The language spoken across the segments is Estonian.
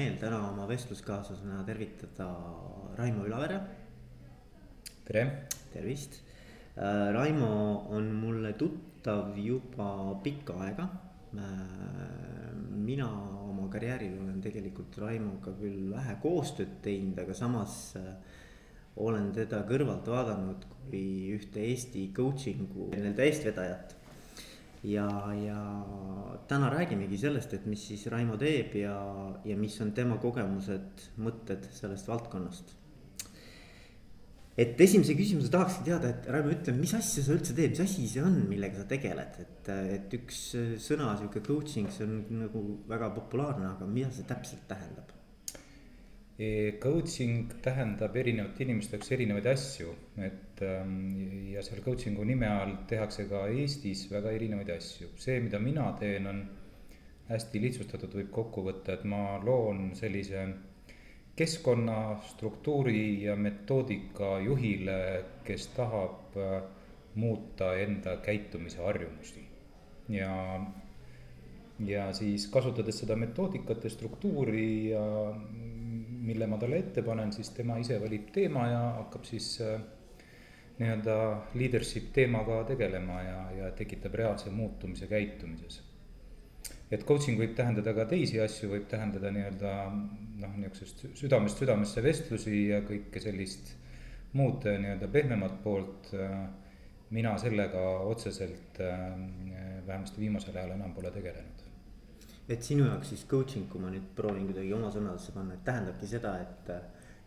meel täna oma vestluskaaslasena tervitada Raimo Ülavere. tere. tervist. Äh, Raimo on mulle tuttav juba pikka aega. Äh, mina oma karjääril olen tegelikult Raimoga küll vähe koostööd teinud, aga samas äh, olen teda kõrvalt vaadanud kui ühte Eesti coaching'u nii-öelda eestvedajat ja, ja täna räägimegi sellest, et mis siis Raimo teeb ja, ja mis on tema kogemused, mõtted sellest valdkonnast. et esimese küsimuse tahakski teada, et Raimo, ütle, mis asja sa üldse teed, mis asi see on, millega sa tegeled, et, et üks sõna sihuke coaching, see on nagu väga populaarne, aga mida see täpselt tähendab? Coaching tähendab erinevate inimeste jaoks erinevaid asju, et ähm, ja seal coaching'u nime all tehakse ka Eestis väga erinevaid asju. see, mida mina teen, on hästi lihtsustatud, võib kokku võtta, et ma loon sellise keskkonna, struktuuri ja metoodika juhile, kes tahab äh, muuta enda käitumise harjumusi. ja, ja siis kasutades seda metoodikat ja struktuuri ja mille ma talle ette panen, siis tema ise valib teema ja hakkab siis äh, nii-öelda leadership teemaga tegelema ja, ja tekitab reaalse muutumise käitumises. et coaching võib tähendada ka teisi asju, võib tähendada nii-öelda noh, niisugusest südamest südamesse vestlusi ja kõike sellist muud nii-öelda pehmemat poolt. Äh, mina sellega otseselt äh, vähemasti viimasel ajal enam pole tegelenud et sinu jaoks siis coaching, kui ma nüüd proovin kuidagi oma sõnadesse panna, et tähendabki seda, et.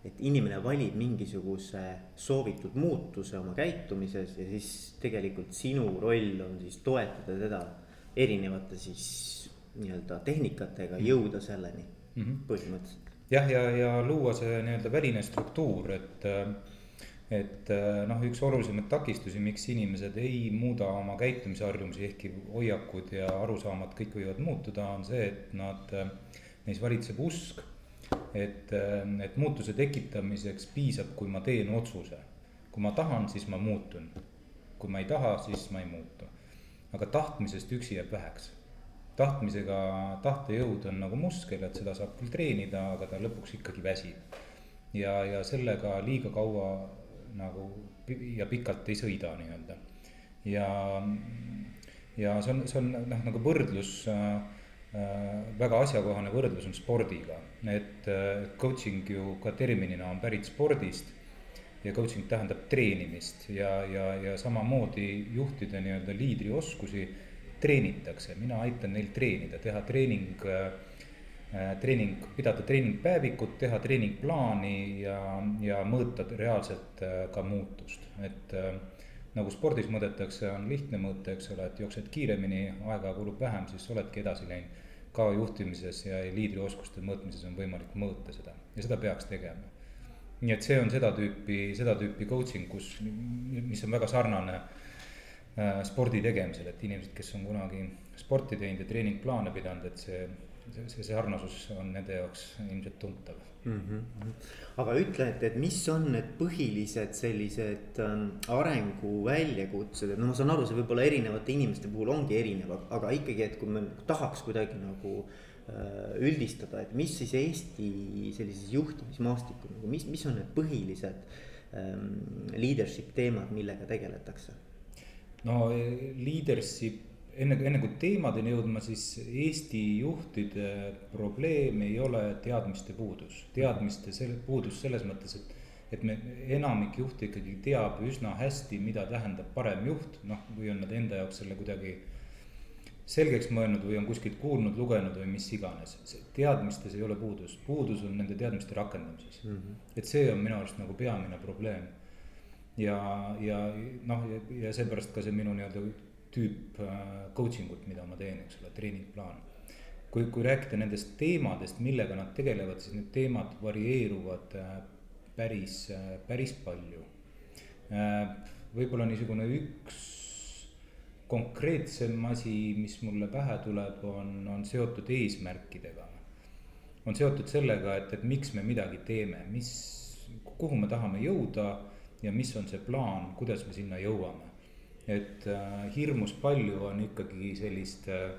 et inimene valib mingisuguse soovitud muutuse oma käitumises ja siis tegelikult sinu roll on siis toetada teda erinevate siis nii-öelda tehnikatega mm. jõuda selleni mm -hmm. põhimõtteliselt. jah, ja, ja, ja luua see nii-öelda väline struktuur, et et äh, noh, üks olulisemaid takistusi, miks inimesed ei muuda oma käitumisharjumusi, ehkki hoiakud ja arusaamad kõik võivad muutuda, on see, et nad, äh, neis valitseb usk. et, äh, et muutuse tekitamiseks piisab, kui ma teen otsuse. kui ma tahan, siis ma muutun. kui ma ei taha, siis ma ei muutu. aga tahtmisest üksi jääb väheks. tahtmisega, tahtejõud on nagu muskel, et seda saab küll treenida, aga ta lõpuks ikkagi väsib. ja, ja sellega liiga kaua nagu ja pikalt ei sõida nii-öelda. ja, ja see on, see on noh, nagu võrdlus äh, äh, väga asjakohane võrdlus on spordiga, et äh, coaching ju ka terminina on pärit spordist. ja coaching tähendab treenimist ja, ja, ja samamoodi juhtide nii-öelda liidrioskusi treenitakse, mina aitan neil treenida, teha treening äh, treening, pidada treeningpäevikut, teha treeningplaani ja, ja mõõta reaalselt äh, ka muutust, et äh, nagu spordis mõõdetakse, on lihtne mõõta, eks ole, et jooksed kiiremini, aega kulub vähem, siis oledki edasi läinud. ka juhtimises ja liidrioskuste mõõtmises on võimalik mõõta seda ja seda peaks tegema. nii et see on seda tüüpi, seda tüüpi coaching, kus, mis on väga sarnane spordi tegemisel, et inimesed, kes on kunagi sporti teinud ja treeningplaane pidanud, et see see, sarnasus on nende jaoks ilmselt tuntav mm. -hmm. aga ütle, et, et mis on need põhilised sellised ähm, arenguväljakutsed, et no ma saan aru, see võib-olla erinevate inimeste puhul ongi erinev, aga ikkagi, et kui me tahaks kuidagi nagu äh, üldistada, et mis siis Eesti sellises juhtimismaastikul nagu, mis, mis on need põhilised ähm, leadership teemad, millega tegeletakse? no leadership enne, enne kui teemadeni jõudma, siis Eesti juhtide probleem ei ole teadmiste puudus, teadmiste selle puudus selles mõttes, et. et me, enamik juhte ikkagi teab üsna hästi, mida tähendab parem juht, noh, või on nad enda jaoks selle kuidagi selgeks mõelnud või on kuskilt kuulnud, lugenud või mis iganes. teadmistes ei ole puudus, puudus on nende teadmiste rakendamises mm. -hmm. et see on minu arust nagu peamine probleem. ja, ja noh, ja, ja seepärast ka see minu nii-öelda tüüp äh, coaching ut, mida ma teen, eks ole, treeningplaan. kui, kui rääkida nendest teemadest, millega nad tegelevad, siis need teemad varieeruvad äh, päris, äh, päris palju. võib-olla niisugune üks konkreetsem asi, mis mulle pähe tuleb, on, on seotud eesmärkidega. on seotud sellega, et, et miks me midagi teeme, mis, kuhu me tahame jõuda ja mis on see plaan, kuidas me sinna jõuame et äh, hirmus palju on ikkagi sellist äh,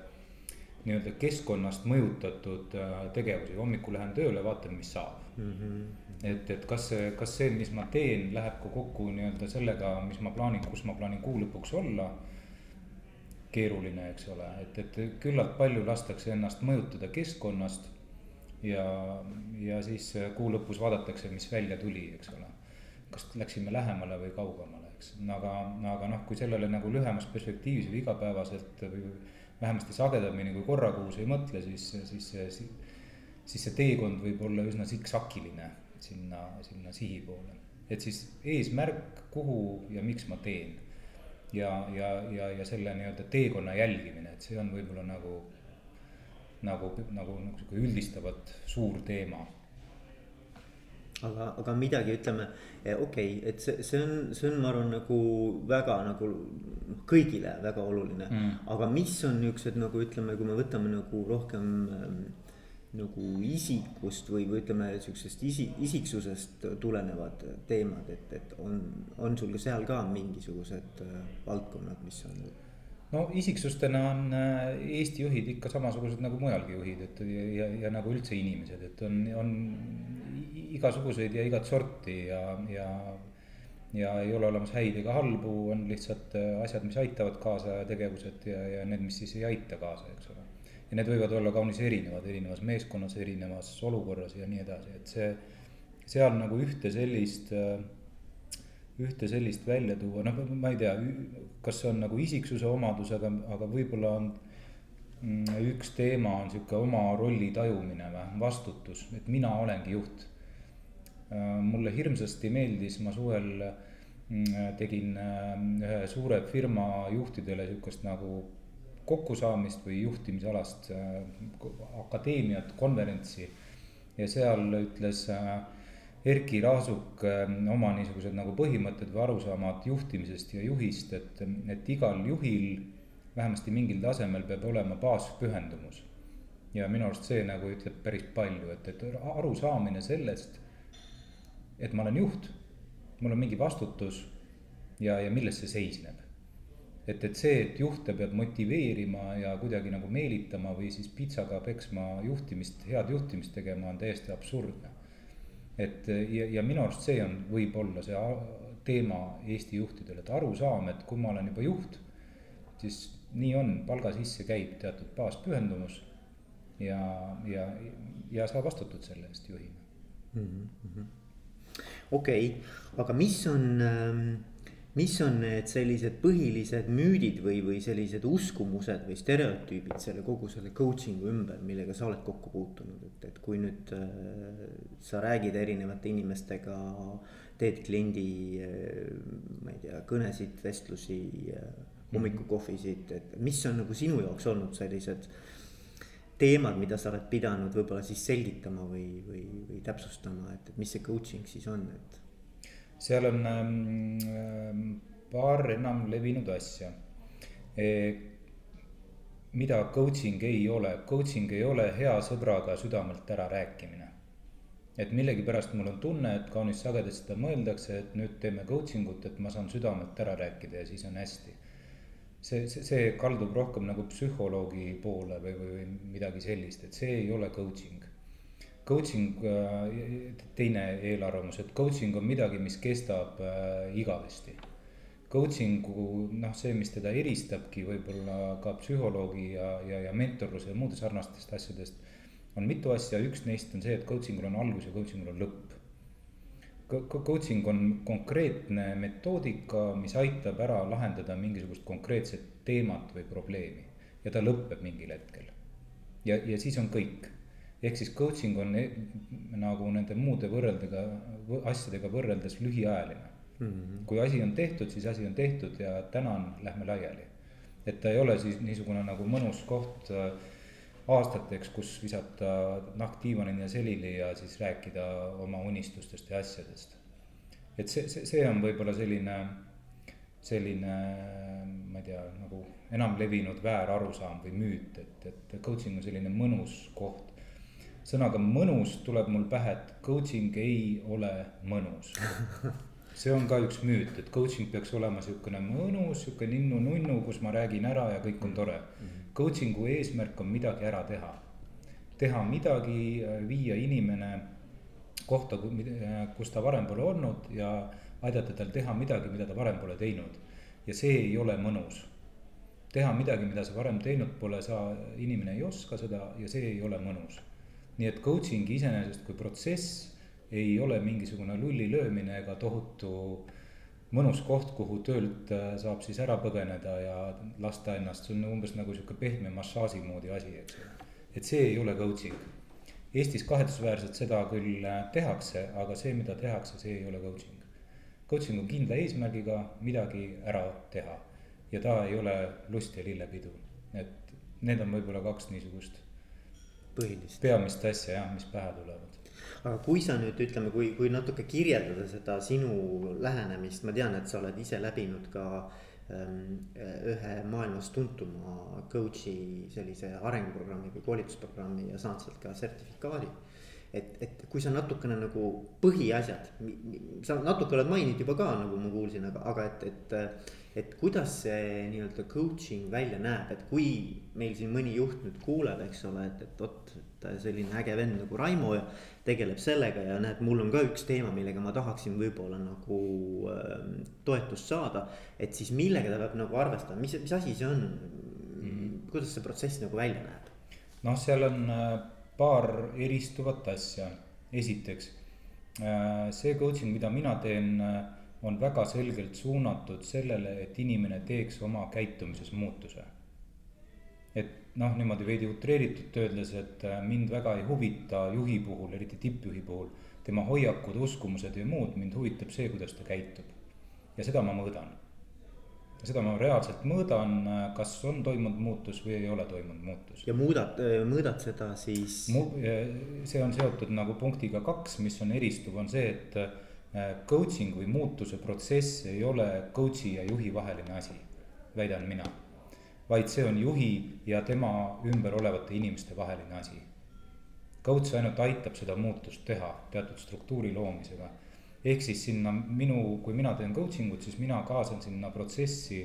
nii-öelda keskkonnast mõjutatud äh, tegevusi, hommikul lähen tööle, vaatan, mis saab mm. -hmm. et, et kas see, kas see, mis ma teen, läheb ka kokku nii-öelda sellega, mis ma plaanin, kus ma plaanin kuu lõpuks olla. keeruline, eks ole, et, et küllalt palju lastakse ennast mõjutada keskkonnast. ja, ja siis kuu lõpus vaadatakse, mis välja tuli, eks ole. kas läksime lähemale või kaugemale, eks, aga, aga noh, kui sellele nagu lühemas perspektiivis või igapäevaselt või vähemasti sagedamini kui korra kuus ei mõtle, siis, siis see, siis see teekond võib olla üsna siksakiline sinna, sinna sihi poole. et siis eesmärk, kuhu ja miks ma teen. ja, ja, ja, ja selle nii-öelda teekonna jälgimine, et see on võib-olla nagu, nagu, nagu, nagu sihuke üldistavalt suur teema aga, aga midagi ütleme, okei okay,, et see, see on, see on, ma arvan, nagu väga nagu kõigile väga oluline. Mm.. aga mis on niuksed nagu ütleme, kui me võtame nagu rohkem ähm, nagu isikust või, või ütleme, sihukesest isi, isiksusest tulenevad teemad, et, et on, on sul ka seal ka mingisugused äh, valdkonnad, mis on no isiksustena on äh, Eesti juhid ikka samasugused nagu mujalgi juhid, et ja, ja, ja nagu üldse inimesed, et on, on igasuguseid ja igat sorti ja, ja. ja ei ole olemas häid ega halbu, on lihtsalt äh, asjad, mis aitavad kaasa ja tegevused ja, ja need, mis siis ei aita kaasa, eks ole. ja need võivad olla kaunis erinevad, erinevas meeskonnas, erinevas olukorras ja nii edasi, et see, seal nagu ühte sellist äh, ühte sellist välja tuua, noh, ma ei tea, kas see on nagu isiksuse omadus, aga, aga võib-olla on mm, üks teema on sihuke oma rolli tajumine või vastutus, et mina olengi juht. Mulle hirmsasti meeldis, ma suvel mm, tegin äh, ühe suure firma juhtidele sihukest nagu kokkusaamist või juhtimisalast akadeemiat, konverentsi. ja seal ütles äh, Erki Raasuk ähm, oma niisugused nagu põhimõtted või arusaamad juhtimisest ja juhist, et, et igal juhil vähemasti mingil tasemel peab olema baaspühendumus. ja minu arust see nagu ütleb päris palju, et, et arusaamine sellest, et ma olen juht, mul on mingi vastutus ja, ja milles see seisneb. et, et see, et juhte peab motiveerima ja kuidagi nagu meelitama või siis pitsaga peksma juhtimist, head juhtimist tegema, on täiesti absurdne et ja, ja minu arust see on, võib-olla see teema Eesti juhtidel, et arusaam, et kui ma olen juba juht, siis nii on, palga sisse käib teatud baaspühendumus. ja, ja, ja sa vastutad selle eest juhina mm -hmm.. okei okay,, aga mis on ähm mis on need sellised põhilised müüdid või, või sellised uskumused või stereotüübid selle kogu selle coaching'u ümber, millega sa oled kokku puutunud, et, et kui nüüd äh, sa räägid erinevate inimestega. teed kliendi äh,, ma ei tea, kõnesid, vestlusi äh,, hommikukohvisid, et mis on nagu sinu jaoks olnud sellised. teemad, mida sa oled pidanud võib-olla siis selgitama või, või, või täpsustama, et, et mis see coaching siis on, et seal on ähm, ähm, paar enam levinud asja e,. mida coaching ei ole, coaching ei ole hea sõbraga südamelt ära rääkimine. et millegipärast mul on tunne, et kaunis sagedasti seda mõeldakse, et nüüd teeme coaching ut, et ma saan südamelt ära rääkida ja siis on hästi. see, see, see kaldub rohkem nagu psühholoogi poole või, või, või midagi sellist, et see ei ole coaching coaching, äh, teine eelarvamus, et coaching on midagi, mis kestab äh, igavesti. Coaching'u noh, see, mis teda eristabki võib-olla ka psühholoogi ja, ja, ja mentorluse ja muude sarnastest asjadest. on mitu asja, üks neist on see, et coaching ul on algus ja coaching ul on lõpp. Coaching on konkreetne metoodika, mis aitab ära lahendada mingisugust konkreetset teemat või probleemi ja ta lõpeb mingil hetkel. ja, ja siis on kõik ehk siis coaching on nagu nende muude võrreldega, asjadega võrreldes lühiajaline mm. -hmm. kui asi on tehtud, siis asi on tehtud ja tänan, lähme laiali. et ta ei ole siis niisugune nagu mõnus koht äh, aastateks, kus visata nahk diivanini ja selili ja siis rääkida oma unistustest ja asjadest. et see, see, see on võib-olla selline, selline, ma ei tea, nagu enam levinud väärarusaam või müüt, et, et coaching on selline mõnus koht sõnaga mõnus tuleb mul pähe, et coaching ei ole mõnus see on ka üks müüt, et coaching peaks olema sihukene mõnus, sihuke ninnu-nunnu, kus ma räägin ära ja kõik on tore mm. -hmm. Coaching'u eesmärk on midagi ära teha. teha midagi, viia inimene kohta, kus ta varem pole olnud ja aidata tal teha midagi, mida ta varem pole teinud. ja see ei ole mõnus. teha midagi, mida sa varem teinud pole, sa, inimene ei oska seda ja see ei ole mõnus. Nii et coaching iseenesest kui protsess ei ole mingisugune lulli löömine ega tohutu mõnus koht, kuhu töölt äh, saab siis ära põgeneda ja lasta ennast, see on umbes nagu sihuke pehme massaaži moodi asi, eks ju. et see ei ole coaching. Eestis kahetsusväärselt seda küll äh, tehakse, aga see, mida tehakse, see ei ole coaching. Coaching on kindla eesmärgiga midagi ära teha ja ta ei ole lust ja lillepidu, et need on võib-olla kaks niisugust põhilist peamist asja jah, mis pähe tulevad aga kui sa nüüd ütleme, kui, kui natuke kirjeldada seda sinu lähenemist, ma tean, et sa oled ise läbinud ka ähm, ühe maailmas tuntuma coach'i sellise arenguprogrammi või koolitusprogrammi ja saanud sealt ka sertifikaadi. Et, et kui sa natukene nagu põhiasjad, sa natuke oled maininud juba ka, nagu ma kuulsin, aga, aga et, et et kuidas see nii-öelda coaching välja näeb, et kui meil siin mõni juht nüüd kuuleb, eks ole, et, et vot, et selline äge vend nagu Raimo ja tegeleb sellega ja näed, mul on ka üks teema, millega ma tahaksin võib-olla nagu äh, toetust saada. et siis millega ta peab nagu arvestama, mis, mis asi see on mm? -hmm. kuidas see protsess nagu välja näeb? noh, seal on äh, paar eristuvat asja, esiteks äh, see coaching, mida mina teen äh, on väga selgelt suunatud sellele, et inimene teeks oma käitumises muutuse. et noh, niimoodi veidi utreeritult öeldes, et äh, mind väga ei huvita juhi puhul, eriti tippjuhi puhul, tema hoiakud, uskumused ja muud, mind huvitab see, kuidas ta käitub. ja seda ma mõõdan. Seda ma reaalselt mõõdan, kas on toimunud muutus või ei ole toimunud muutus. ja muudad, äh, mõõdad seda siis Mu,? see on seotud nagu punktiga kaks, mis on eristuv, on see, et Äh, coaching või muutuse protsess ei ole coach'i ja juhi vaheline asi, väidan mina. vaid see on juhi ja tema ümber olevate inimeste vaheline asi. Coach ainult aitab seda muutust teha teatud struktuuri loomisega. Ehk siis sinna minu, kui mina teen coaching ut, siis mina kaasan sinna protsessi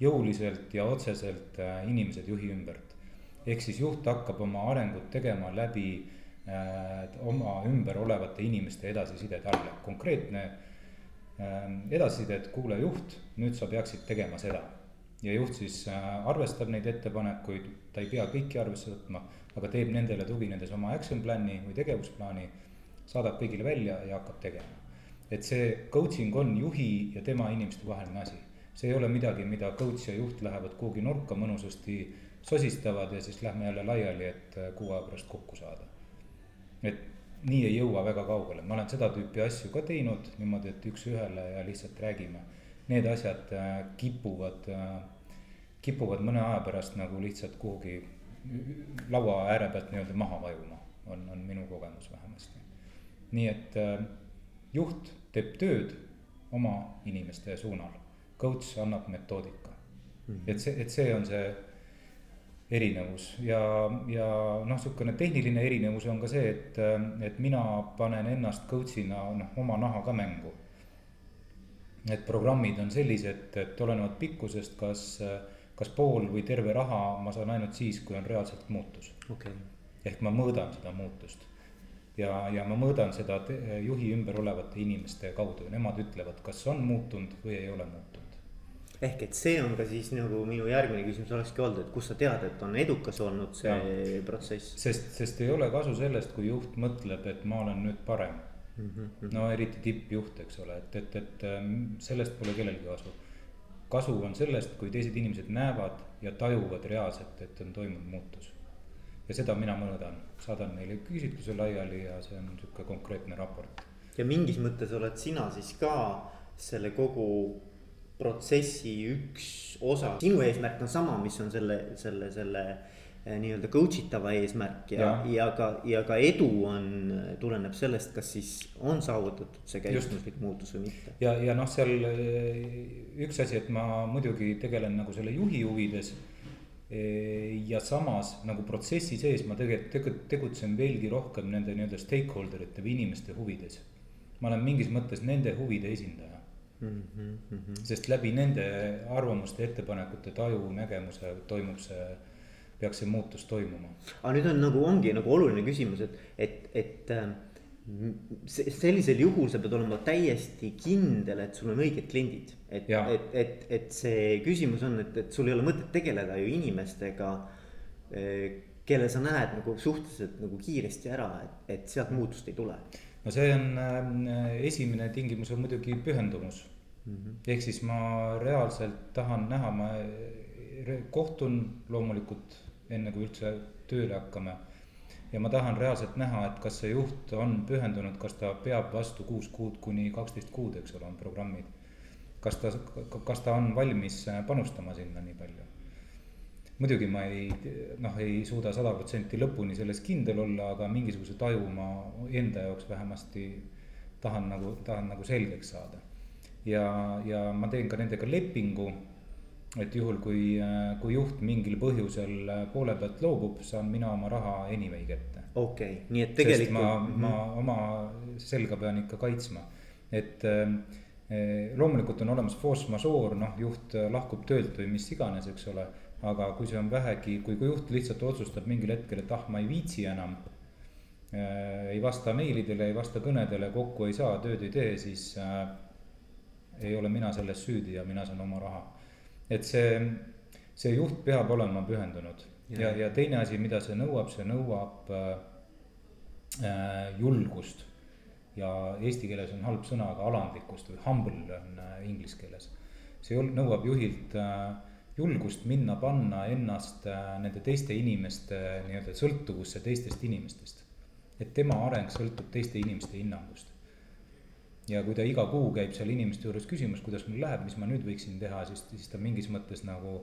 jõuliselt ja otseselt äh, inimesed juhi ümbert. ehk siis juht hakkab oma arengut tegema läbi Äh, oma ümber olevate inimeste edasiside talle, konkreetne äh, edasiside, et kuule juht, nüüd sa peaksid tegema seda. ja juht siis arvestab neid ettepanekuid, ta ei pea kõiki arvesse võtma, aga teeb nendele tuginedes oma action plan'i või tegevusplaani, saadab kõigile välja ja hakkab tegema. Et see coaching on juhi ja tema inimeste vaheline asi. see ei ole midagi, mida coach ja juht lähevad kuhugi nurka mõnusasti sosistavad ja siis lähme jälle laiali, et kuu aja pärast kokku saada et nii ei jõua väga kaugele, ma olen seda tüüpi asju ka teinud niimoodi, et üks-ühele ja lihtsalt räägime. Need asjad äh, kipuvad, äh, kipuvad mõne aja pärast nagu lihtsalt kuhugi laua ääre pealt nii-öelda maha vajuma, on, on minu kogemus vähemasti. nii et äh, juht teeb tööd oma inimeste suunal, coach annab metoodika mm. -hmm. et see, et see on see erinevus ja, ja noh, sihukene tehniline erinevus on ka see, et, et mina panen ennast coach'ina noh, oma naha ka mängu. et programmid on sellised, et olenevalt pikkusest, kas, kas pool või terve raha ma saan ainult siis, kui on reaalselt muutus okay.. ehk ma mõõdan seda muutust ja, ja ma mõõdan seda juhi ümber olevate inimeste kaudu, nemad ütlevad, kas on muutunud või ei ole muutunud ehk et see on ka siis nagu minu järgmine küsimus olekski olnud, et kust sa tead, et on edukas olnud see ja. protsess? sest, sest ei ole kasu sellest, kui juht mõtleb, et ma olen nüüd parem mm. -hmm. no eriti tippjuht, eks ole, et, et, et ähm, sellest pole kellelgi kasu. kasu on sellest, kui teised inimesed näevad ja tajuvad reaalselt, et on toimunud muutus. Ja seda mina mõõdan, saadan neile küsitluse laiali ja see on sihuke konkreetne raport. ja mingis mõttes oled sina siis ka selle kogu protsessi üks osa, sinu eesmärk on sama, mis on selle, selle, selle eh, nii-öelda coach itava eesmärk ja, ja., ja ka, ja ka edu on, tuleneb sellest, kas siis on saavutatud see käitumuslik muutus või mitte. ja, ja noh, seal eh, üks asi, et ma muidugi tegelen nagu selle juhi huvides. Ja samas nagu protsessi sees ma tegelikult tegutsen veelgi rohkem nende nii-öelda stakeholder ite või inimeste huvides. ma olen mingis mõttes nende huvide esindaja mm. -hmm. sest läbi nende arvamuste, ettepanekute, taju, nägemuse toimub see, peaks see muutus toimuma. aga nüüd on nagu, ongi nagu oluline küsimus, et, et, et äh, sellisel juhul sa pead olema täiesti kindel, et sul on õiged kliendid. et, et, et, et see küsimus on, et, et sul ei ole mõtet tegeleda ju inimestega eh, kelle sa näed nagu suhteliselt nagu kiiresti ära, et, et sealt muutust ei tule. no see on äh, esimene tingimus on muidugi pühendumus mm -hmm.. ehk siis ma reaalselt tahan näha, ma kohtun loomulikult enne kui üldse tööle hakkame. Ja ma tahan reaalselt näha, et kas see juht on pühendunud, kas ta peab vastu kuus kuud kuni kaksteist kuud, eks ole, on programmid. kas ta, kas ta on valmis panustama sinna nii palju muidugi ma ei noh, ei suuda sada protsenti lõpuni selles kindel olla, aga mingisuguse taju ma enda jaoks vähemasti tahan nagu, tahan nagu selgeks saada. ja, ja ma teen ka nendega lepingu, et juhul, kui, kui juht mingil põhjusel poole pealt loobub, saan mina oma raha anyway kätte. okei okay., nii et tegelikult. ma, ma mhm. oma selga pean ikka kaitsma, et eh, loomulikult on olemas force majeure, noh, juht lahkub töölt või mis iganes, eks ole aga kui see on vähegi, kui, kui juht lihtsalt otsustab mingil hetkel, et ah, ma ei viitsi enam äh,. ei vasta meilidele, ei vasta kõnedele, kokku ei saa, tööd ei tee, siis äh, ei ole mina selles süüdi ja mina saan oma raha. Et see, see juht peab olema pühendunud ja, ja, ja teine asi, mida see nõuab, see nõuab äh, äh julgust. ja eesti keeles on halb sõna, aga alandlikkust või humble on äh, inglise keeles. see nõuab juhilt äh, julgust minna, panna ennast äh, nende teiste inimeste nii-öelda sõltuvusse teistest inimestest. et tema areng sõltub teiste inimeste hinnangust. Ja kui ta iga kuu käib seal inimeste juures küsimas, kuidas mul läheb, mis ma nüüd võiksin teha, siis, siis ta mingis mõttes nagu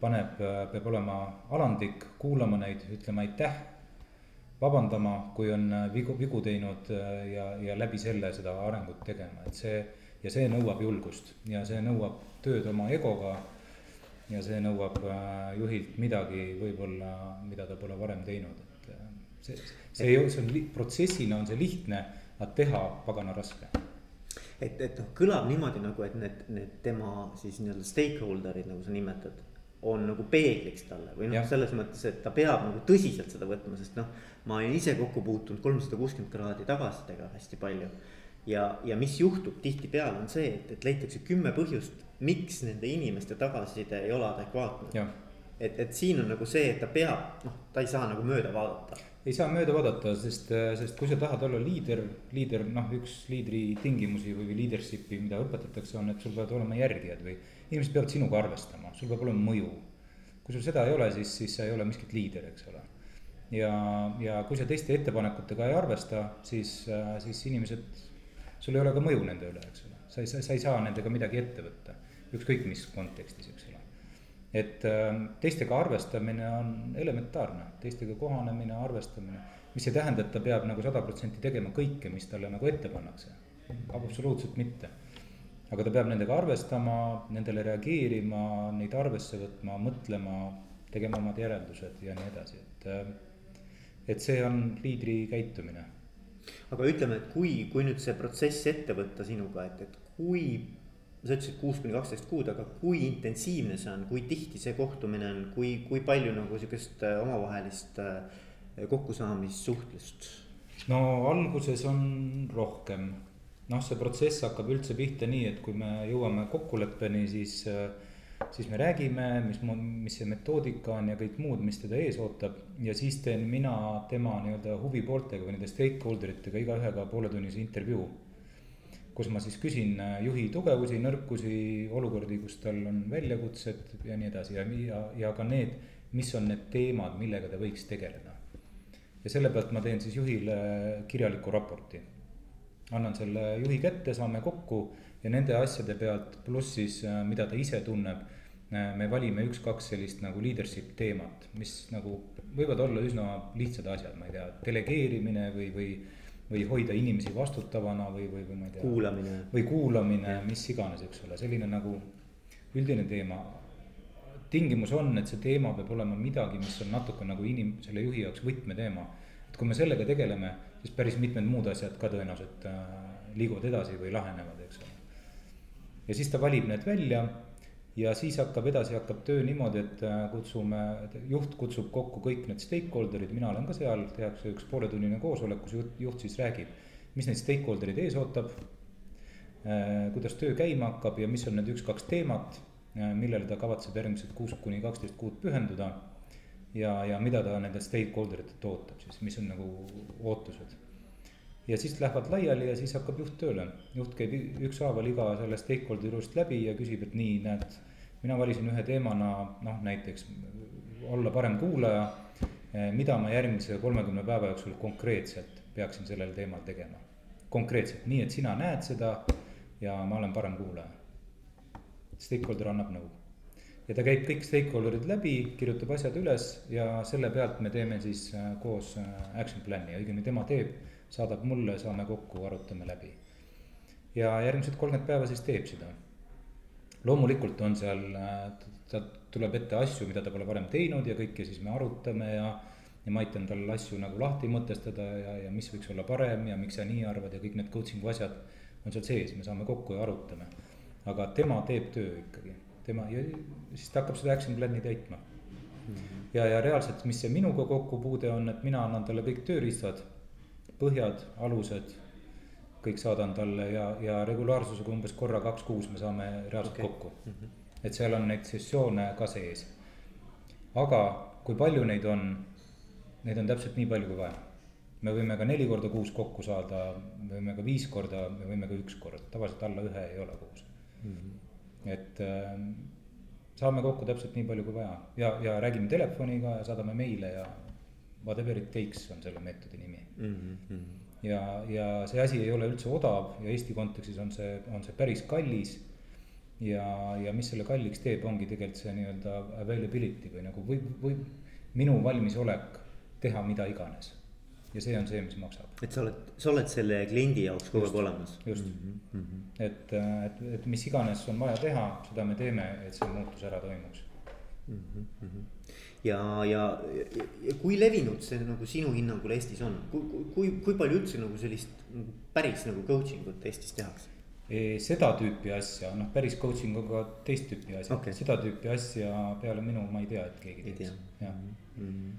paneb, äh, peab olema alandlik, kuulama neid, ütlema aitäh. vabandama, kui on äh, vigu, vigu teinud ja, ja läbi selle seda arengut tegema, et see ja see nõuab julgust. Ja see nõuab tööd oma egoga. Ja see nõuab äh, juhilt midagi võib-olla, mida ta pole varem teinud, et äh, see, see ei, see on protsessina on see lihtne, aga teha pagana raske. Et, et noh, kõlab niimoodi nagu, et need, need tema siis nii-öelda stakeholder'id, nagu sa nimetad, on nagu peegliks talle või noh, selles mõttes, et ta peab nagu tõsiselt seda võtma, sest noh, ma olen ise kokku puutunud kolmsada kuuskümmend kraadi tagasisidega hästi palju ja, ja mis juhtub tihtipeale on see, et, et leitakse kümme põhjust, miks nende inimeste tagasiside ei ole adekvaatne. et, et siin on nagu see, et ta peab, noh, ta ei saa nagu mööda vaadata. Ei saa mööda vaadata, sest, sest kui sa tahad olla liider, liider, noh, üks liidri tingimusi või leadership'i, mida õpetatakse, on, et sul peavad olema järgijad või inimesed peavad sinuga arvestama, sul peab olema mõju. kui sul seda ei ole, siis, siis sa ei ole miskit liider, eks ole ja, ja kui sa teiste ettepanekutega ei arvesta, siis, siis inimesed sul ei ole ka mõju nende üle, eks ole, sa ei, sa ei saa nendega midagi ette võtta, ükskõik mis kontekstis, eks ole. Et äh, teistega arvestamine on elementaarne, teistega kohanemine, arvestamine, mis ei tähenda, et ta peab nagu sada protsenti tegema kõike, mis talle nagu ette pannakse, absoluutselt mitte. aga ta peab nendega arvestama, nendele reageerima, neid arvesse võtma, mõtlema, tegema omad järeldused ja nii edasi, et äh, et see on liidri käitumine aga ütleme, et kui, kui nüüd see protsess ette võtta sinuga, et, et kui. Sa ütlesid kuus kuni kaksteist kuud, aga kui intensiivne see on, kui tihti see kohtumine on, kui, kui palju nagu sihukest äh, omavahelist äh, kokkusaamissuhtlust? no alguses on rohkem, noh, see protsess hakkab üldse pihta nii, et kui me jõuame kokkuleppeni, siis äh, siis me räägime, mis, mis see metoodika on ja kõik muud, mis teda ees ootab. ja siis teen mina tema nii-öelda huvipooltega või nende stakeholder itega igaühega pooletunnise intervjuu. Kus ma siis küsin äh, juhi tugevusi, nõrkusi, olukordi, kus tal on väljakutsed ja nii edasi ja, ja, ja ka need, mis on need teemad, millega ta võiks tegeleda. ja selle pealt ma teen siis juhile kirjaliku raporti. annan selle juhi kätte, saame kokku ja nende asjade pealt, pluss siis, äh, mida ta ise tunneb, äh, me valime üks-kaks sellist nagu leadership teemat, mis nagu võivad olla üsna lihtsad asjad, ma ei tea, delegeerimine või, või. Või hoida inimesi vastutavana või, või, või ma ei tea. kuulamine. või kuulamine, mis iganes, eks ole, selline nagu üldine teema. tingimus on, et see teema peab olema midagi, mis on natuke nagu inim-, selle juhi jaoks võtmeteema. et kui me sellega tegeleme, siis päris mitmed muud asjad ka tõenäoliselt äh, liiguvad edasi või lahenevad, eks ole ja siis ta valib need välja ja siis hakkab edasi, hakkab töö niimoodi, et äh, kutsume, juht kutsub kokku kõik need stakeholder'id, mina olen ka seal, tehakse üks pooletunnine koosolek, kus juht, juht siis räägib, mis neid stakeholder'id ees ootab. Äh, kuidas töö käima hakkab ja mis on need üks-kaks teemat, äh, millele ta kavatseb järgmised kuus kuni kaksteist kuud pühenduda. ja, ja mida ta nendelt stakeholder itelt ootab siis, mis on nagu ootused ja siis lähevad laiali ja siis hakkab juht tööle. juht käib ükshaaval iga selle stakeholder'i juurest läbi ja küsib, et nii, näed, mina valisin ühe teemana noh, näiteks olla parem kuulaja. Eh, mida ma järgmise kolmekümne päeva jooksul konkreetselt peaksin sellel teemal tegema. konkreetselt, nii et sina näed seda ja ma olen parem kuulaja. Stakeholder annab nõu ja ta käib kõik stakeholder'id läbi, kirjutab asjad üles ja selle pealt me teeme siis eh, koos eh, action plan'i, õigemini tema teeb saadab mulle, saame kokku, arutame läbi. ja järgmised kolmkümmend päeva siis teeb seda. loomulikult on seal, tal tuleb ette asju, mida ta pole varem teinud ja kõike siis me arutame ja. ja ma aitan tal asju nagu lahti mõtestada ja, ja mis võiks olla parem ja miks sa nii arvad ja kõik need coaching'u asjad on seal sees, me saame kokku ja arutame. aga tema teeb töö ikkagi, tema ja siis ta hakkab seda action plan'i täitma mhm. ja, ja reaalselt, mis see minuga kokkupuude on, et mina annan talle kõik tööriistad põhjad, alused, kõik saadan talle ja, ja regulaarsusega umbes korra kaks kuus me saame reaalselt okay. kokku mm. -hmm. et seal on neid sessioone ka sees. aga kui palju neid on, neid on täpselt nii palju kui vaja. me võime ka neli korda kuus kokku saada, me võime ka viis korda, me võime ka üks kord, tavaliselt alla ühe ei ole kuus mm. -hmm. et äh, saame kokku täpselt nii palju kui vaja ja, ja räägime telefoniga ja saadame meile ja whatever it takes on selle meetodi nimi mm. -hmm. ja, ja see asi ei ole üldse odav ja Eesti kontekstis on see, on see päris kallis. ja, ja mis selle kalliks teeb, ongi tegelikult see nii-öelda availability või nagu või, või minu valmisolek teha mida iganes ja see on see, mis maksab. et sa oled, sa oled selle kliendi jaoks kogu aeg olemas. just mm, -hmm. et, et, et mis iganes on vaja teha, seda me teeme, et see muutus ära toimuks mm. -hmm ja, ja, ja kui levinud see nagu sinu hinnangul Eestis on, kui, kui, kui palju üldse nagu sellist päris nagu coaching ut Eestis tehakse? Seda tüüpi asja, noh päris coaching on ka teist tüüpi asja okay., seda tüüpi asja peale minu ma ei tea, et keegi teeks, jah mm -hmm..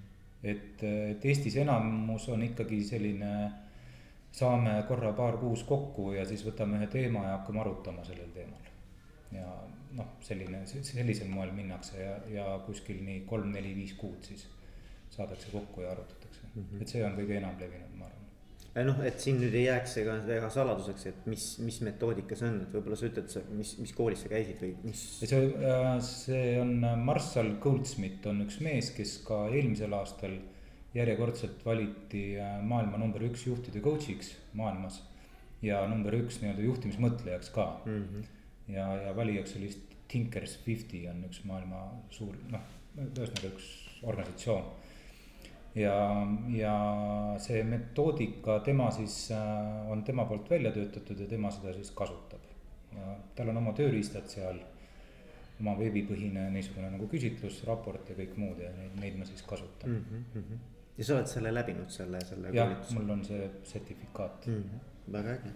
et, et Eestis enamus on ikkagi selline, saame korra paar kuus kokku ja siis võtame ühe teema ja hakkame arutama sellel teemal. Ja noh, selline, sellisel moel minnakse ja, ja kuskil nii kolm, neli, viis kuud siis saadakse kokku ja arutatakse mm. -hmm. et see on kõige enam levinud, ma arvan. noh, et siin nüüd ei jääks ega väga saladuseks, et mis, mis metoodika see on, et võib-olla sa ütled, mis, mis koolis sa käisid või mis? see, äh, see on äh, Marshall Goldsmith on üks mees, kes ka eelmisel aastal järjekordselt valiti äh, maailma number üks juhtide coach'iks maailmas. ja number üks nii-öelda juhtimismõtlejaks ka mm. -hmm ja, ja valijaks oli Thinkers Fifty on üks maailma suur, noh, ühesõnaga üks organisatsioon. ja, ja see metoodika, tema siis äh, on tema poolt välja töötatud ja tema seda siis kasutab. ja tal on oma tööriistad seal, oma veebipõhine niisugune nagu küsitlusraport ja kõik muud ja neid, neid ma siis kasutan mm. -hmm. ja sa oled selle läbinud, selle, selle. jah, mul on see sertifikaat mm. -hmm. väga äge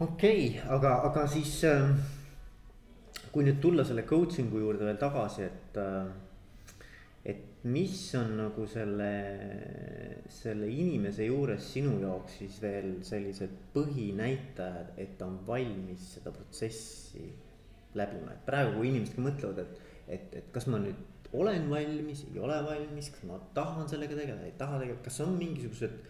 okei okay,, aga, aga siis äh, kui nüüd tulla selle coaching'u juurde veel tagasi, et äh,. et mis on nagu selle, selle inimese juures sinu jaoks siis veel sellised põhinäitajad, et ta on valmis seda protsessi läbima, et praegu, kui inimesed ka mõtlevad, et, et, et kas ma nüüd olen valmis, ei ole valmis, kas ma tahan sellega tegeleda, ei taha tegeleda, kas on mingisugused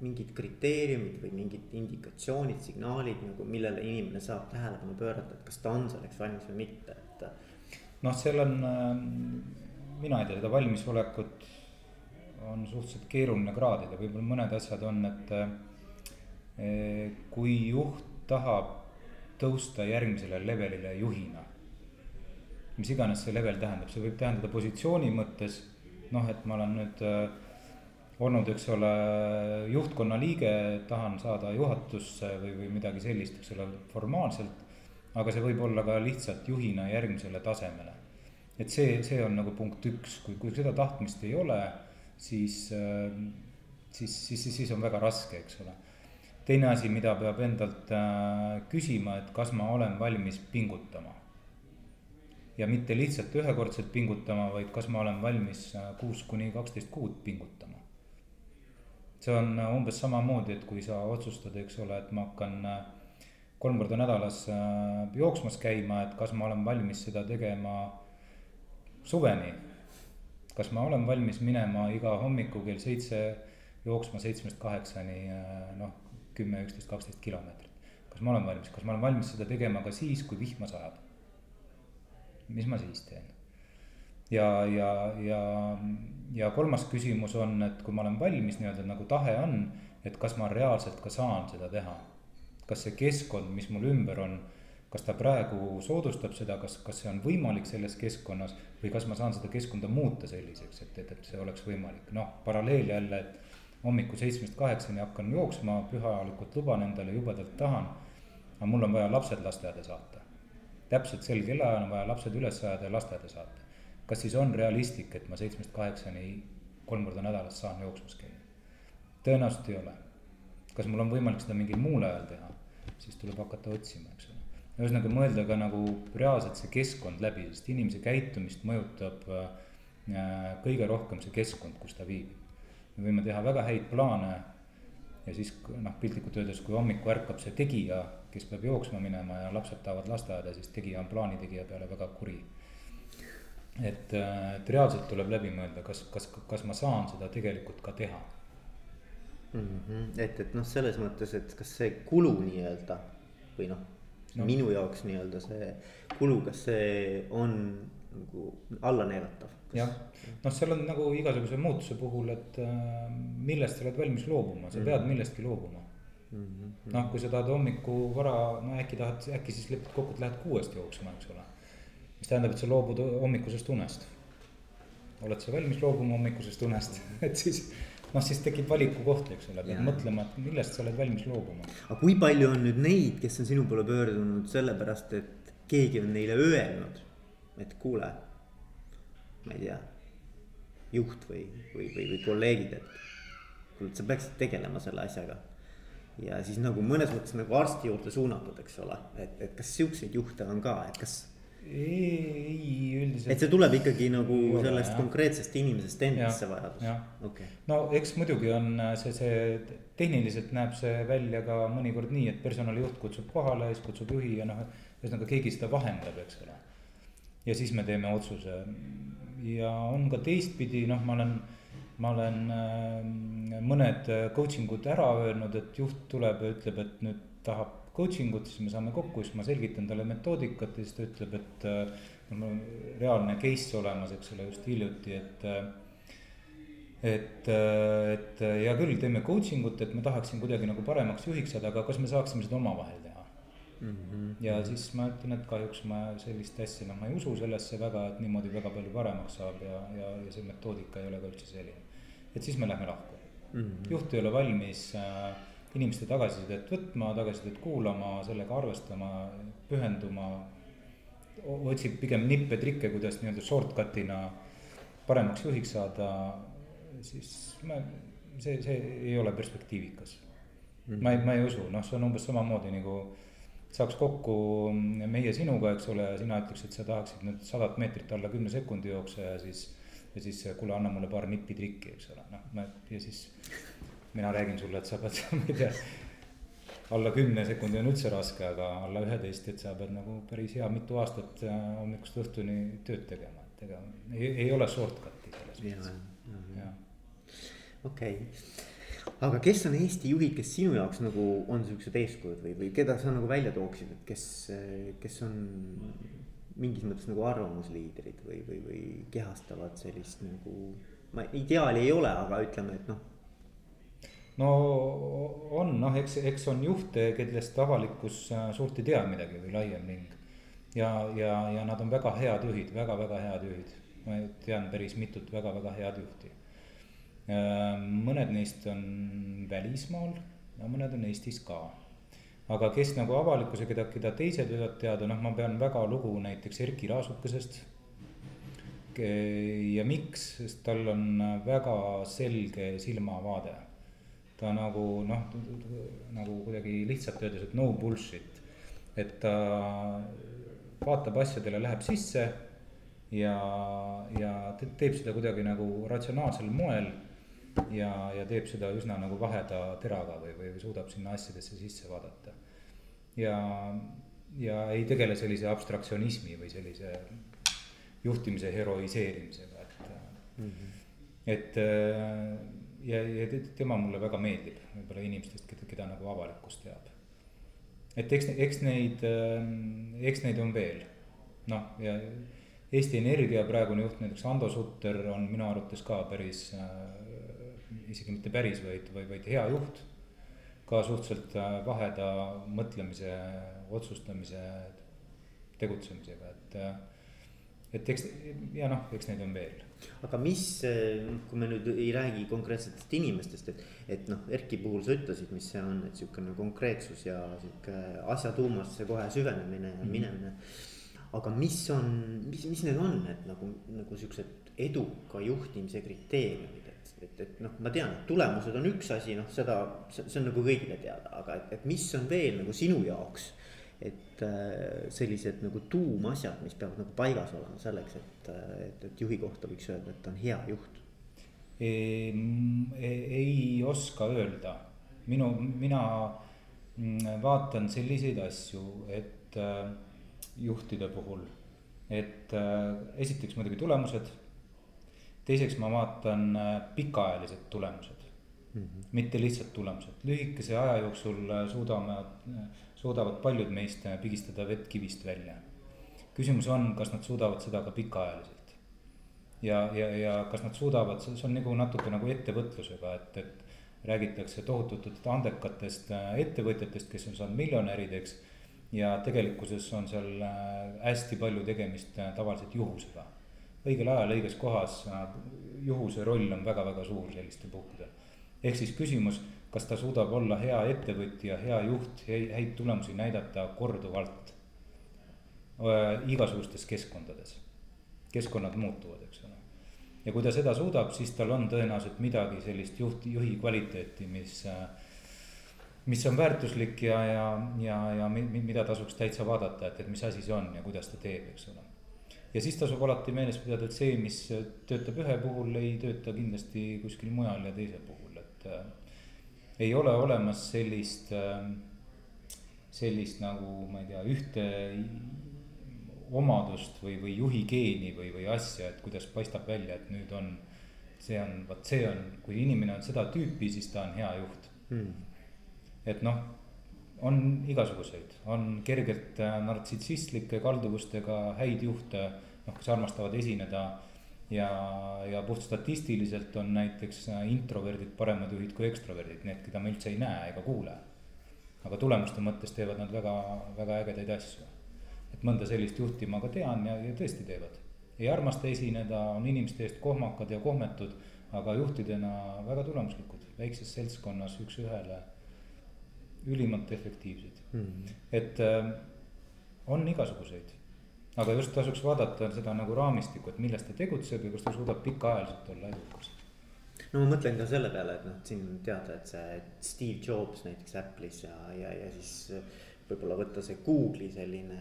mingid kriteeriumid või mingid indikatsioonid, signaalid nagu, millele inimene saab tähelepanu pöörata, et kas ta on selleks valmis või mitte, et. noh, seal on, ähm, mina ei tea, seda valmisolekut on suhteliselt keeruline kraadida, võib-olla mõned asjad on, et eh, kui juht tahab tõusta järgmisele levelile juhina. mis iganes see level tähendab, see võib tähendada positsiooni mõttes, noh, et ma olen nüüd äh, olnud, eks ole, juhtkonna liige, tahan saada juhatusse või, või midagi sellist, eks ole, formaalselt. aga see võib olla ka lihtsalt juhina järgmisele tasemele. et see, see on nagu punkt üks, kui, kui seda tahtmist ei ole, siis, siis, siis, siis, on väga raske, eks ole. teine asi, mida peab endalt äh, küsima, et kas ma olen valmis pingutama. ja mitte lihtsalt ühekordselt pingutama, vaid kas ma olen valmis äh, kuus kuni kaksteist kuud pingutama. See on äh, umbes samamoodi, et kui sa otsustad, eks ole, et ma hakkan kolm korda nädalas jooksmas käima, et kas ma olen valmis seda tegema suveni. kas ma olen valmis minema iga hommiku kell seitse jooksma seitsmest kaheksani, noh kümme, üksteist, kaksteist kilomeetrit. kas ma olen valmis, kas ma olen valmis seda tegema ka siis, kui vihma sajab? mis ma siis teen? Ja, ja, ja, ja kolmas küsimus on, et kui ma olen valmis nii-öelda nagu tahe on, et kas ma reaalselt ka saan seda teha. kas see keskkond, mis mul ümber on, kas ta praegu soodustab seda, kas, kas see on võimalik selles keskkonnas või kas ma saan seda keskkonda muuta selliseks, et, et, et see oleks võimalik, noh, paralleel jälle, et hommikul seitsmest kaheksani hakkan jooksma, pühalikult luban endale, jubedalt tahan. aga mul on vaja lapsed lasteaeda saata. täpselt sel kellaajal on vaja lapsed üles ajada ja lasteaeda saata. Kas siis on realistlik, et ma seitsmest kaheksani kolm korda nädalas saan jooksmas käia? tõenäoliselt ei ole. kas mul on võimalik seda mingil muul ajal teha, siis tuleb hakata otsima, eks ole. ühesõnaga mõelda ka nagu reaalselt see keskkond läbi, sest inimese käitumist mõjutab äh, kõige rohkem see keskkond, kus ta viibib me võime teha väga häid plaane ja siis noh, piltlikult öeldes, kui hommikul ärkab see tegija, kes peab jooksma minema ja lapsed tahavad lasteaeda, siis tegija on plaanitegija peale väga kuri. Et, et reaalselt tuleb läbi mõelda, kas, kas, kas ma saan seda tegelikult ka teha mm. -hmm. et, et noh, selles mõttes, et kas see kulu nii-öelda või noh no., minu jaoks nii-öelda see kulu, kas see on nagu alla neelatav jah, noh, seal on nagu igasuguse muutuse puhul, et äh, millest sa oled valmis loobuma, sa pead mhm. millestki loobuma mm -hmm.. noh, kui sa tahad hommiku vara, no äkki tahad, äkki siis lepid kokku, et lähed kuuest jooksma, eks ole. Mis tähendab, et sa loobud hommikusest unest. oled sa valmis loobuma hommikusest unest, et siis noh, siis tekib valikukoht, eks ole, pead mõtlema, et millest sa oled valmis loobuma. aga kui palju on nüüd neid, kes on sinu poole pöördunud sellepärast, et keegi on neile öelnud, et kuule ma ei tea, juht või, või, või, või kolleegid, et kuule, sa peaksid tegelema selle asjaga. ja siis nagu mõnes mõttes nagu arsti juurde suunatud, eks ole, et, et kas siukseid juhte on ka, et kas. Ei, üldiselt. et see tuleb ikkagi nagu ole, sellest jah. konkreetsest inimesest endast see vajadus, okei no eks muidugi on see, see tehniliselt näeb see välja ka mõnikord nii, et personalijuht kutsub kohale, siis kutsub juhi ja noh, ühesõnaga keegi seda vahendab, eks ole. ja siis me teeme otsuse ja on ka teistpidi, noh, ma olen, ma olen äh, mõned coaching ud ära öelnud, et juht tuleb ja ütleb, et nüüd tahab coaching ut, siis me saame kokku, siis ma selgitan talle metoodikat ja siis ta ütleb, et äh, mul on reaalne case olemas, eks ole, just hiljuti, et äh, et, et hea küll, teeme coaching ut, et ma tahaksin kuidagi nagu paremaks juhiks saada, aga kas me saaksime seda omavahel teha? mm. -hmm. ja siis ma ütlen, et kahjuks ma sellist asja, noh, ma ei usu sellesse väga, et niimoodi väga palju paremaks saab ja, ja, ja see metoodika ei ole ka üldse selline. et siis me lähme lahku mm. -hmm. juht ei ole valmis äh, inimeste tagasisidet võtma, tagasisidet kuulama, sellega arvestama, pühenduma. otsib pigem nippe, trikke, kuidas nii-öelda shortcut'ina paremaks juhiks saada, siis ma, see, see ei ole perspektiivikas mm. ma ei, ma ei usu, noh, see on umbes samamoodi nagu saaks kokku meie sinuga, eks ole, sina ütleks, et sa tahaksid nüüd sadat meetrit alla kümne sekundi jooksa ja siis. ja siis kuule, anna mulle paar nippi trikki, eks ole, noh, ma ja siis mina räägin sulle, et sa pead, ma ei tea. alla kümne sekundi on üldse raske, aga alla üheteist, et sa pead nagu päris hea mitu aastat äh, hommikust õhtuni tööd tegema, et ega ei, ei ole shortcut'i selles mõttes. okei aga kes on Eesti juhid, kes sinu jaoks nagu on siuksed eeskujud või, või keda sa nagu välja tooksid, et kes, kes on mingis mõttes nagu arvamusliidrid või, või, või kehastavad sellist nagu. ma ideaali ei ole, aga ütleme, et noh. No on noh, eks, eks on juhte, kellest avalikkus äh, suurt ei tea midagi või laiem ring. ja, ja, ja nad on väga head juhid väga,, väga-väga head juhid. ma tean päris mitut väga-väga head juhti Ehm, mõned neist on välismaal ja mõned on Eestis ka. aga kes nagu avalikkuse, keda, keda teised võivad teada, noh, ma pean väga lugu näiteks Erkki Raasukesest. ja miks, sest tal on väga selge silmavaade. Ta nagu noh, nagu kuidagi lihtsalt öeldes, et no bullshit. et ta vaatab asjadele, läheb sisse ja, ja teeb seda kuidagi nagu ratsionaalsel moel. ja, ja teeb seda üsna nagu vaheda teraga või, või suudab sinna asjadesse sisse vaadata. ja, ja ei tegele sellise abstraktsionismi või sellise juhtimise heroiseerimisega, et mm. -hmm. et ja, ja tema mulle väga meeldib, võib-olla inimestest, keda, keda nagu avalikkus teab. et eks, eks neid, eks neid on veel, noh ja Eesti Energia praegune juht, näiteks Ando Sutter on minu arvates ka päris äh,, isegi mitte päris, vaid, vaid, vaid hea juht. ka suhteliselt vaheda mõtlemise, otsustamise, tegutsemisega, et äh, et eks ja noh, eks neid on veel. aga mis, kui me nüüd ei räägi konkreetsetest inimestest, et, et noh, Erki puhul sa ütlesid, mis see on, et sihukene konkreetsus ja sihuke asja tuumasse kohe süvenemine ja mm -hmm. minemine. aga mis on, mis, mis need on, et nagu, nagu siuksed eduka juhtimise kriteeriumid, et, et, et noh, ma tean, et tulemused on üks asi, noh, seda, see on nagu kõigile teada, aga et, et mis on veel nagu sinu jaoks et äh, sellised nagu tuumasjad, mis peavad nagu paigas olema selleks, et, äh, et, et juhi kohta võiks öelda, et ta on hea juht. ei oska öelda, minu, mina mm, vaatan selliseid asju, et äh, juhtide puhul, et esiteks muidugi tulemused. teiseks ma vaatan pikaajalised tulemused mm, -hmm. mitte lihtsalt tulemused, lühikese aja jooksul suudame suudavad paljud meist pigistada vett kivist välja. küsimus on, kas nad suudavad seda ka pikaajaliselt. ja, ja, ja kas nad suudavad, see on nagu natuke nagu ettevõtlusega, et, et räägitakse tohututest andekatest äh, ettevõtjatest, kes on saanud miljonärideks. ja tegelikkuses on seal äh, hästi palju tegemist äh, tavaliselt juhusega. õigel ajal õiges kohas, juhuse roll on väga-väga suur sellistel puhkudel. Ehk siis küsimus kas ta suudab olla hea ettevõtja, hea juht, häid tulemusi näidata korduvalt igasugustes keskkondades. keskkonnad muutuvad, eks ole. ja kui ta seda suudab, siis tal on tõenäoliselt midagi sellist juht, juhi kvaliteeti, mis, mis on väärtuslik ja, ja, ja, ja mida tasuks täitsa vaadata, et, et mis asi see on ja kuidas ta teeb, eks ole. ja siis tasub alati meeles pidada, et see, mis töötab ühe puhul, ei tööta kindlasti kuskil mujal ja teise puhul, et ei ole olemas sellist, ähm, sellist nagu ma ei tea, ühte omadust või, või juhi geeni või, või asja, et kuidas paistab välja, et nüüd on. see on, vot see on, kui inimene on seda tüüpi, siis ta on hea juht hmm.. et noh, on igasuguseid, on kergelt äh, nartsissistlike kalduvustega häid juhte, noh, kes armastavad esineda ja, ja puht statistiliselt on näiteks äh, introverdid paremad juhid kui ekstroverdid, need, keda me üldse ei näe ega kuule. aga tulemuste mõttes teevad nad väga, väga ägedaid asju. et mõnda sellist juhti ma ka tean ja, ja tõesti teevad. ei armasta esineda, on inimeste eest kohmakad ja kohmetud, aga juhtidena väga tulemuslikud, väikses seltskonnas üks-ühele ülimalt efektiivsed mm. -hmm. et äh, on igasuguseid aga just tasuks vaadata seda nagu raamistikku, et milles ta tegutseb ja kas ta suudab pikaajaliselt olla edukas. no ma mõtlen ka selle peale, et noh, siin teada, et see Steve Jobs näiteks Apple'is ja, ja, ja siis võib-olla võtta see Google'i selline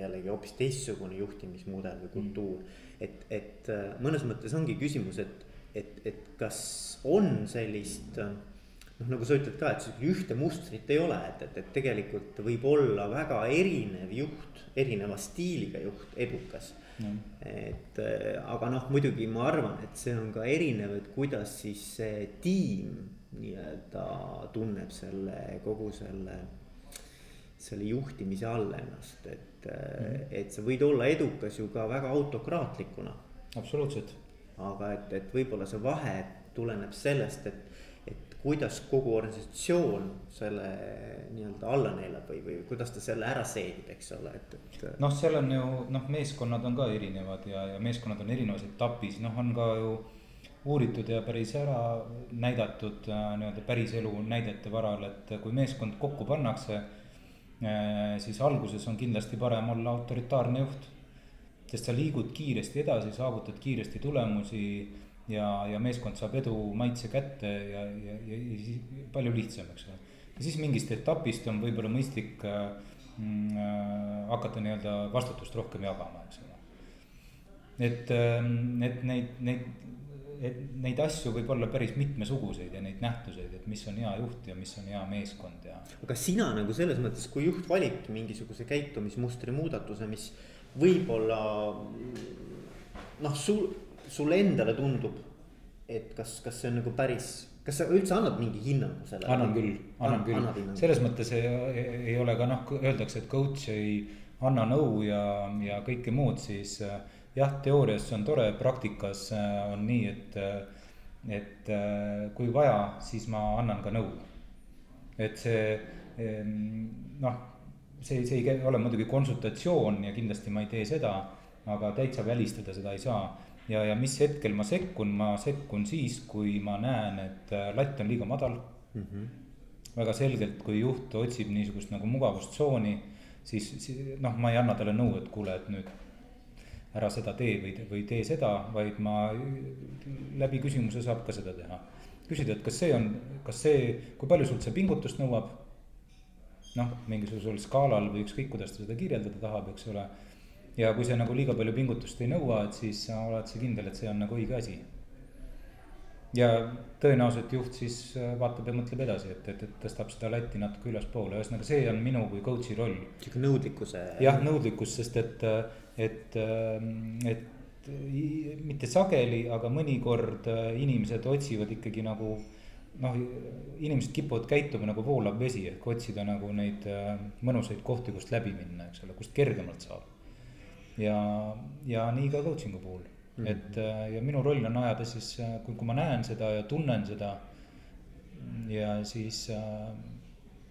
jällegi hoopis teistsugune juhtimismudel või kultuur mm.. et, et mõnes mõttes ongi küsimus, et, et, et kas on sellist noh, nagu sa ütled ka, et ühte mustrit ei ole, et, et, et tegelikult võib olla väga erinev juht, erineva stiiliga juht edukas mm.. et aga noh, muidugi ma arvan, et see on ka erinev, et kuidas siis see tiim nii-öelda tunneb selle kogu selle, selle juhtimise all ennast, et mm., et sa võid olla edukas ju ka väga autokraatlikuna. absoluutselt. aga et, et võib-olla see vahe tuleneb sellest, et kuidas kogu organisatsioon selle nii-öelda alla neelab või, või kuidas ta selle ära seedib, eks ole, et, et. noh, seal on ju noh, meeskonnad on ka erinevad ja, ja meeskonnad on erinevas etapis, noh, on ka ju uuritud ja päris ära näidatud äh, nii-öelda päriselu näidete varal, et kui meeskond kokku pannakse. Äh, siis alguses on kindlasti parem olla autoritaarne juht, sest sa liigud kiiresti edasi, saavutad kiiresti tulemusi ja, ja meeskond saab edu maitse kätte ja, ja, ja, ja siis palju lihtsam, eks ole. ja siis mingist etapist on võib-olla mõistlik äh, mm, äh, hakata nii-öelda vastutust rohkem jagama, eks ole. et, ähm, et neid, neid, et neid asju võib olla päris mitmesuguseid ja neid nähtuseid, et mis on hea juht ja mis on hea meeskond ja. aga sina nagu selles mõttes, kui juht valibki mingisuguse käitumismustri muudatuse, mis võib-olla noh, sul sulle endale tundub, et kas, kas see on nagu päris, kas sa üldse annad mingi hinnangu sellele? annan küll, annan küll, selles mõttes ei, ei ole ka noh, öeldakse, et coach ei anna nõu ja, ja kõike muud, siis äh, jah, teoorias see on tore, praktikas äh, on nii, et, äh, et kui vaja, siis ma annan ka nõu. et see noh, see, see ei ole muidugi konsultatsioon ja kindlasti ma ei tee seda, aga täitsa välistada seda ei saa ja, ja mis hetkel ma sekkun, ma sekkun siis, kui ma näen, et äh, latt on liiga madal mm. -hmm. väga selgelt, kui juht otsib niisugust nagu mugavustsooni, siis, siis noh, ma ei anna talle nõu, et kuule, et nüüd ära seda tee või, või tee seda, vaid ma läbi küsimuse saab ka seda teha. küsida, et kas see on, kas see, kui palju sult see pingutust nõuab. noh, mingisugusel skaalal või ükskõik, kuidas ta seda kirjeldada tahab, eks ole ja kui see nagu liiga palju pingutust ei nõua, et siis oled sa kindel, et see on nagu õige asi. ja tõenäoliselt juht siis äh, vaatab ja mõtleb edasi, et, et, et tõstab seda latti natuke ülespoole, ühesõnaga see on minu kui coach'i roll. sihuke nõudlikkuse. jah, nõudlikkus, sest et, et, et mitte sageli, aga mõnikord äh, inimesed otsivad ikkagi nagu noh, inimesed kipuvad käituma nagu voolav vesi, ehk otsida nagu neid äh, mõnusaid kohti, kust läbi minna, eks ole, kust kergemalt saab ja, ja nii ka coaching'u puhul mm, -hmm. et äh, ja minu roll on ajada siis, äh, kui, kui ma näen seda ja tunnen seda. ja siis äh,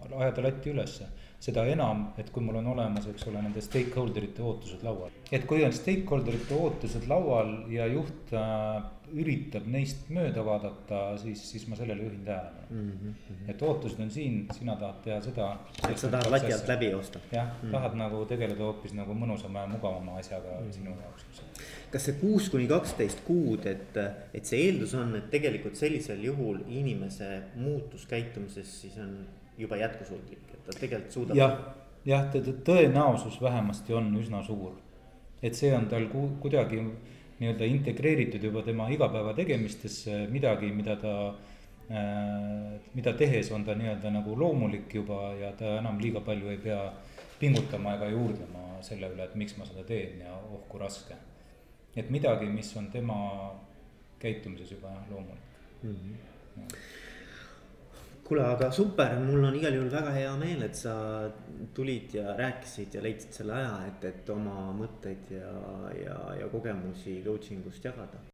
ajada latti ülesse, seda enam, et kui mul on olemas, eks ole, nende stakeholder ite ootused laual. et kui on stakeholder ite ootused laual ja juht äh, üritab neist mööda vaadata, siis, siis ma sellele juhin tähelepanu mm. -hmm. et ootused on siin, sina tahad teha seda. et sa tahad lati alt läbi joosta. jah mm, -hmm. tahad nagu tegeleda hoopis nagu mõnusama ja mugavama asjaga mm -hmm. sinu jaoks, kas see kuus kuni kaksteist kuud, et, et see eeldus on, et tegelikult sellisel juhul inimese muutus käitumises siis on juba jätkusuutlik, et ta tegelikult suudab. jah, jah, tõenäosus vähemasti on üsna suur. et see on tal kuidagi nii-öelda integreeritud juba tema igapäeva tegemistesse midagi, mida ta äh,. mida tehes on ta nii-öelda nagu loomulik juba ja ta enam liiga palju ei pea pingutama ega juurdlema selle üle, et miks ma seda teen ja oh kui raske. et midagi, mis on tema käitumises juba jah, loomulik mm. -hmm. Ja kuule, aga super, mul on igal juhul väga hea meel, et sa tulid ja rääkisid ja leidsid selle aja, et, et oma mõtteid ja, ja, ja kogemusi coaching ust jagada